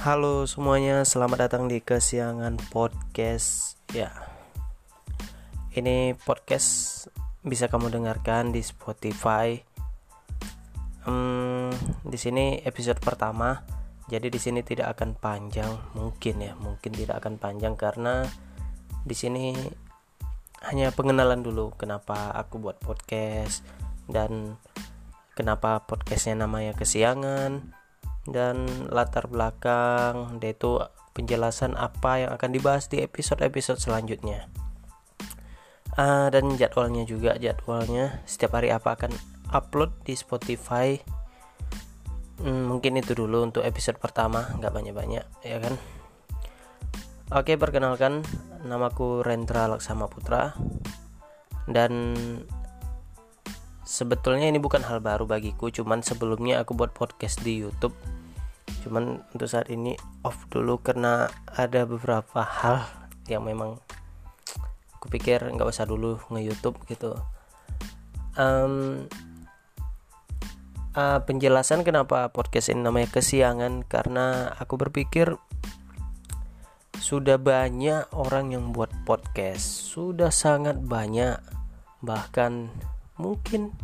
Halo semuanya, selamat datang di kesiangan podcast. Ya, ini podcast bisa kamu dengarkan di Spotify. Hmm, di sini episode pertama, jadi di sini tidak akan panjang, mungkin ya, mungkin tidak akan panjang karena di sini hanya pengenalan dulu kenapa aku buat podcast dan kenapa podcastnya namanya kesiangan dan latar belakang itu penjelasan apa yang akan dibahas di episode-episode selanjutnya. Uh, dan jadwalnya juga jadwalnya setiap hari apa akan upload di Spotify. Hmm, mungkin itu dulu untuk episode pertama nggak banyak-banyak ya kan? Oke perkenalkan namaku Rendra Laksama Putra dan sebetulnya ini bukan hal baru bagiku cuman sebelumnya aku buat podcast di YouTube. Cuman untuk saat ini off dulu karena ada beberapa hal yang memang aku pikir nggak usah dulu nge YouTube gitu. Um, uh, penjelasan kenapa podcast ini namanya kesiangan karena aku berpikir sudah banyak orang yang buat podcast. Sudah sangat banyak bahkan mungkin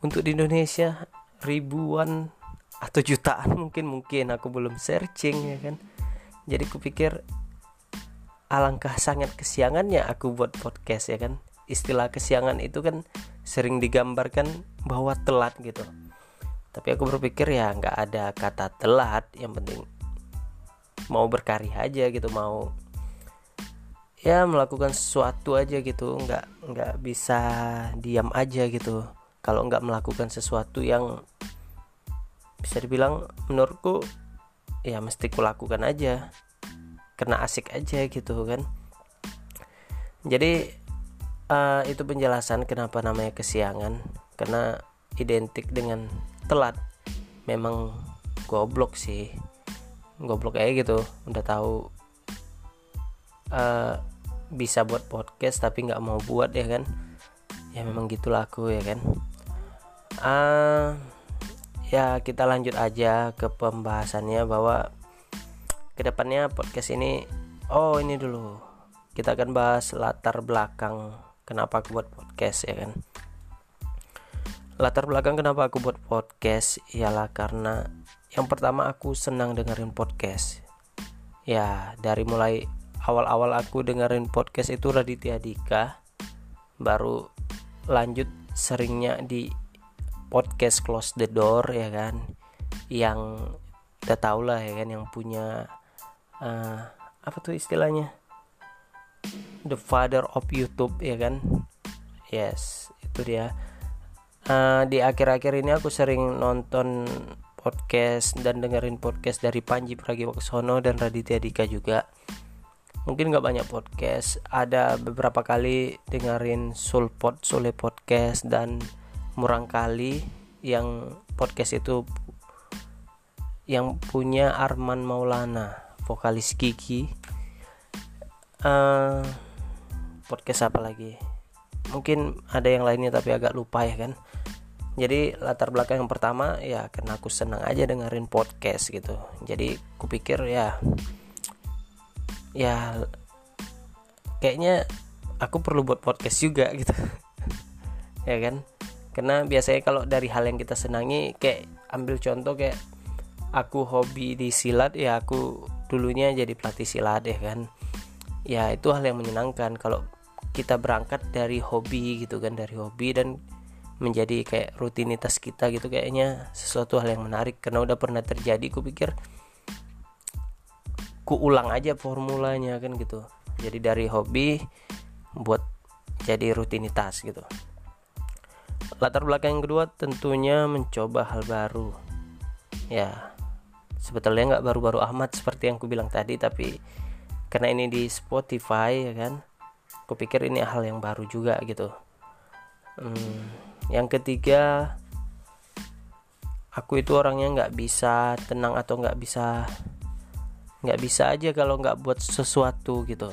untuk di Indonesia ribuan atau jutaan mungkin mungkin. Aku belum searching ya kan? Jadi kupikir alangkah sangat kesiangannya aku buat podcast ya kan? Istilah kesiangan itu kan sering digambarkan bahwa telat gitu. Tapi aku berpikir ya nggak ada kata telat yang penting mau berkarya aja gitu mau ya melakukan sesuatu aja gitu nggak nggak bisa diam aja gitu. Kalau nggak melakukan sesuatu yang bisa dibilang menurutku ya mesti kulakukan aja. Karena asik aja gitu kan. Jadi uh, itu penjelasan kenapa namanya kesiangan. Karena identik dengan telat. Memang goblok sih. Goblok kayak gitu udah tahu uh, bisa buat podcast tapi nggak mau buat ya kan? Ya memang gitulah aku ya kan? Uh, ya kita lanjut aja ke pembahasannya bahwa ke depannya podcast ini oh ini dulu. Kita akan bahas latar belakang kenapa aku buat podcast ya kan? Latar belakang kenapa aku buat podcast ialah karena yang pertama aku senang dengerin podcast. Ya dari mulai awal-awal aku dengerin podcast itu Raditya Dika. Baru lanjut seringnya di podcast Close the Door ya kan? Yang udah tau lah ya kan? Yang punya uh, apa tuh istilahnya? The father of YouTube ya kan? Yes itu dia. Uh, di akhir-akhir ini aku sering nonton podcast dan dengerin podcast dari Panji Pragiwaksono dan Raditya Dika juga mungkin nggak banyak podcast. Ada beberapa kali dengerin Sulpot Sule podcast dan murang kali yang podcast itu yang punya Arman Maulana vokalis Kiki. Uh, podcast apa lagi? Mungkin ada yang lainnya tapi agak lupa ya kan? Jadi latar belakang yang pertama ya karena aku senang aja dengerin podcast gitu. Jadi kupikir ya ya kayaknya aku perlu buat podcast juga gitu. Ya kan? Karena biasanya kalau dari hal yang kita senangi kayak ambil contoh kayak aku hobi di silat ya aku dulunya jadi pelatih silat ya kan? Ya itu hal yang menyenangkan. Kalau kita berangkat dari hobi gitu kan dari hobi dan menjadi kayak rutinitas kita gitu kayaknya sesuatu hal yang menarik. Karena udah pernah terjadi aku pikir ku ulang aja formulanya kan gitu. Jadi dari hobi buat jadi rutinitas gitu. Latar belakang yang kedua tentunya mencoba hal baru. Ya sebetulnya nggak baru-baru amat seperti yang ku bilang tadi tapi karena ini di Spotify ya kan aku pikir ini hal yang baru juga gitu. Hmm, yang ketiga aku itu orangnya nggak bisa tenang atau nggak bisa nggak bisa aja kalau nggak buat sesuatu gitu.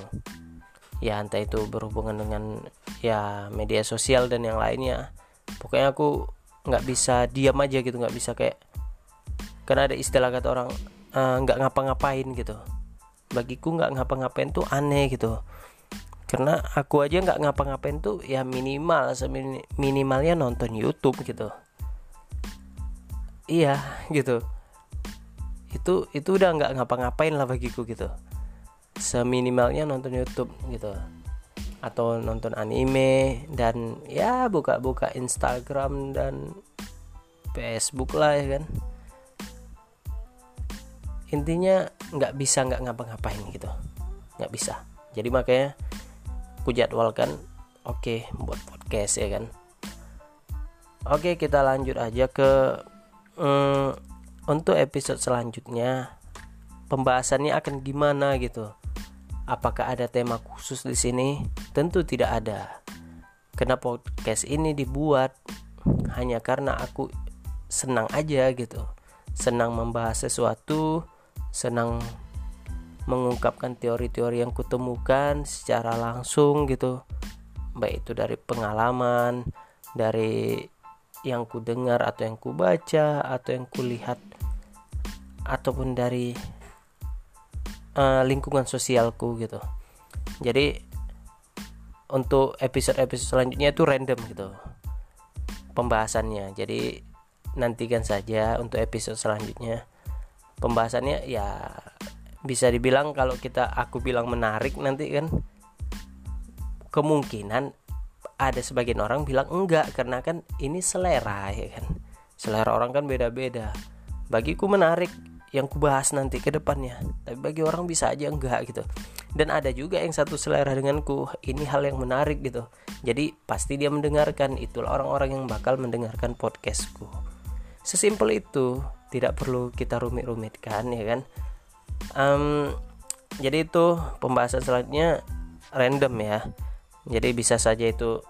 Ya entah itu berhubungan dengan ya media sosial dan yang lainnya. Pokoknya aku nggak bisa diam aja gitu nggak bisa kayak karena ada istilah kata orang eh, nggak uh, ngapa-ngapain gitu. Bagiku nggak ngapa-ngapain tuh aneh gitu. Karena aku aja nggak ngapa-ngapain tuh ya minimal minimalnya nonton YouTube gitu. Iya gitu itu itu udah nggak ngapa-ngapain lah bagiku gitu. Seminimalnya nonton YouTube gitu. Atau nonton anime dan ya buka-buka Instagram dan Facebook lah ya kan. Intinya nggak bisa nggak ngapa-ngapain gitu. Nggak bisa. Jadi makanya aku jadwalkan oke okay, buat podcast ya kan. Oke okay, kita lanjut aja ke um, untuk episode selanjutnya pembahasannya akan gimana gitu Apakah ada tema khusus di sini? Tentu tidak ada. Kenapa podcast ini dibuat? Hanya karena aku senang aja gitu. Senang membahas sesuatu, senang mengungkapkan teori-teori yang kutemukan secara langsung gitu. Baik itu dari pengalaman, dari yang ku dengar atau yang ku baca atau yang ku lihat ataupun dari uh, lingkungan sosialku gitu. Jadi untuk episode-episode selanjutnya itu random gitu pembahasannya. Jadi nantikan saja untuk episode selanjutnya. Pembahasannya ya bisa dibilang kalau kita aku bilang menarik nanti kan kemungkinan ada sebagian orang bilang enggak karena kan ini selera ya kan? Selera orang kan beda-beda. Bagiku menarik yang kubahas nanti ke depannya tapi bagi orang bisa aja enggak gitu. Dan ada juga yang satu selera denganku ini hal yang menarik gitu. Jadi pasti dia mendengarkan itulah orang-orang yang bakal mendengarkan podcastku. Sesimpel itu tidak perlu kita rumit-rumitkan ya kan? Um, jadi itu pembahasan selanjutnya random ya. Jadi bisa saja itu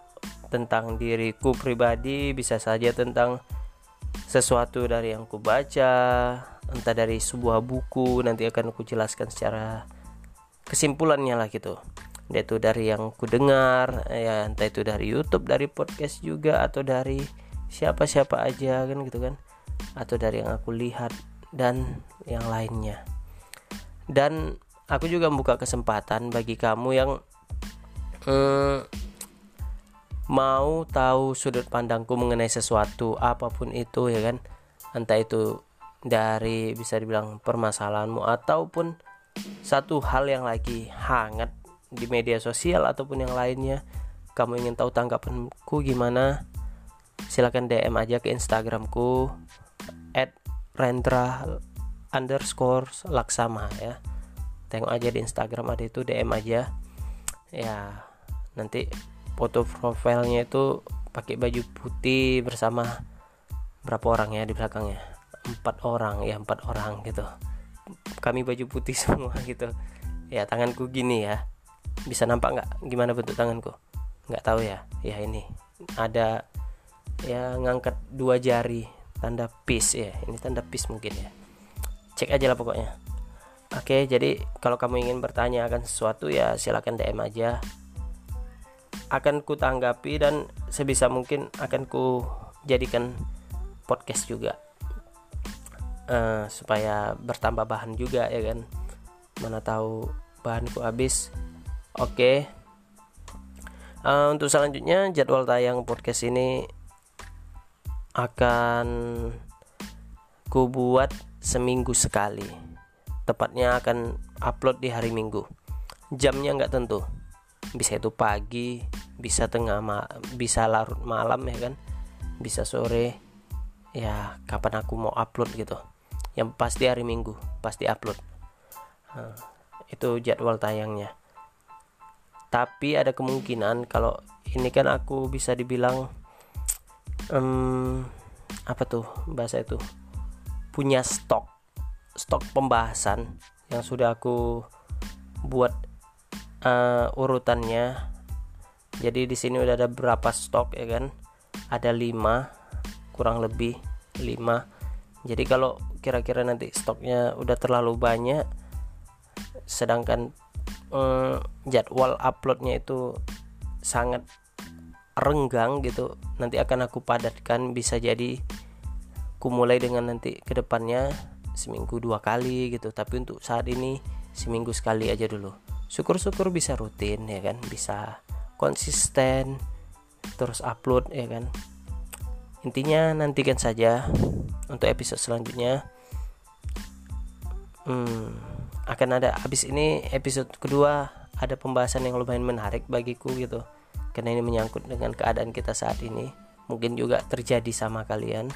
tentang diriku pribadi bisa saja tentang sesuatu dari yang ku baca entah dari sebuah buku nanti akan aku jelaskan secara kesimpulannya lah gitu. Yaitu dari yang ku dengar ya entah itu dari YouTube dari podcast juga atau dari siapa-siapa aja kan gitu kan atau dari yang aku lihat dan yang lainnya. Dan aku juga membuka kesempatan bagi kamu yang hmm, mau tahu sudut pandangku mengenai sesuatu apa pun itu ya kan? Entah itu dari bisa dibilang permasalahanmu ataupun satu hal yang lagi hangat di media sosial ataupun yang lainnya. Kamu ingin tahu tanggapanku gimana? Silahkan DM aja ke Instagramku at rendra underscore laksama ya. Tengok aja di Instagram ada itu DM aja. Ya nanti foto profilnya itu pakai baju putih bersama berapa orang ya di belakangnya? Empat orang ya empat orang gitu. Kami baju putih semua gitu. Ya tanganku gini ya. Bisa nampak nggak? Gimana bentuk tanganku? Nggak tahu ya. Ya ini. Ada ya ngangkat dua jari. Tanda peace ya. Ini tanda peace mungkin ya. Cek aja lah pokoknya. Oke jadi kalau kamu ingin bertanya akan sesuatu ya silahkan DM aja akan ku tanggapi dan sebisa mungkin akan ku jadikan podcast juga. Uh, supaya bertambah bahan juga ya kan? Mana tahu bahanku habis. Oke. Okay. uh, eh, untuk selanjutnya jadwal tayang podcast ini akan ku buat seminggu sekali. Tepatnya akan upload di hari minggu. Jamnya nggak tentu bisa itu pagi bisa tengah ma bisa larut malam ya kan. Bisa sore. Ya kapan aku mau upload gitu. Yang pasti hari Minggu pasti upload. Nah, itu jadwal tayangnya. Tapi ada kemungkinan kalau ini kan aku bisa dibilang um, apa tuh bahasa itu? Punya stok stok pembahasan yang sudah aku buat uh, urutannya. Jadi di sini udah ada berapa stok ya kan? Ada 5 kurang lebih 5 jadi kalau kira-kira nanti stoknya udah terlalu banyak sedangkan eh, jadwal uploadnya itu sangat renggang gitu nanti akan aku padatkan bisa jadi ku mulai dengan nanti ke depannya seminggu dua kali gitu. Tapi untuk saat ini seminggu sekali aja dulu syukur-syukur bisa rutin ya kan? Bisa konsisten terus upload ya kan? Intinya nantikan saja untuk episode selanjutnya. Hmm, akan ada habis ini episode kedua ada pembahasan yang lumayan menarik bagiku gitu. Karena ini menyangkut dengan keadaan kita saat ini. Mungkin juga terjadi sama kalian.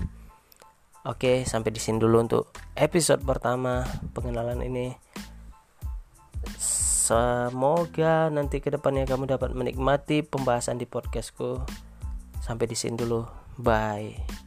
Oke sampai di sini dulu untuk episode pertama pengenalan ini semoga nanti ke depannya kamu dapat menikmati pembahasan di podcastku. Sampai di sini dulu. Bye